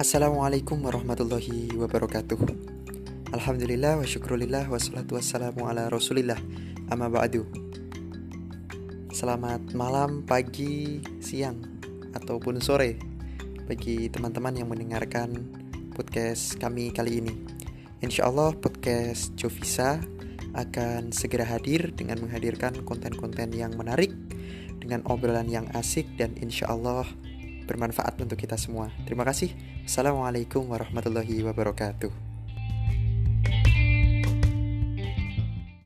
Assalamualaikum warahmatullahi wabarakatuh. Alhamdulillah wa syukurillah Wassalatu wassalamu ala rasulillah. Amma ba'du. Selamat malam, pagi, siang Ataupun sore Bagi teman-teman yang mendengarkan podcast kami kali ini. Insya Allah podcast Jovisa akan segera hadir dengan menghadirkan konten-konten yang menarik dengan obrolan yang asik dan insya Allah bermanfaat untuk kita semua. Terima kasih. Assalamualaikum warahmatullahi wabarakatuh.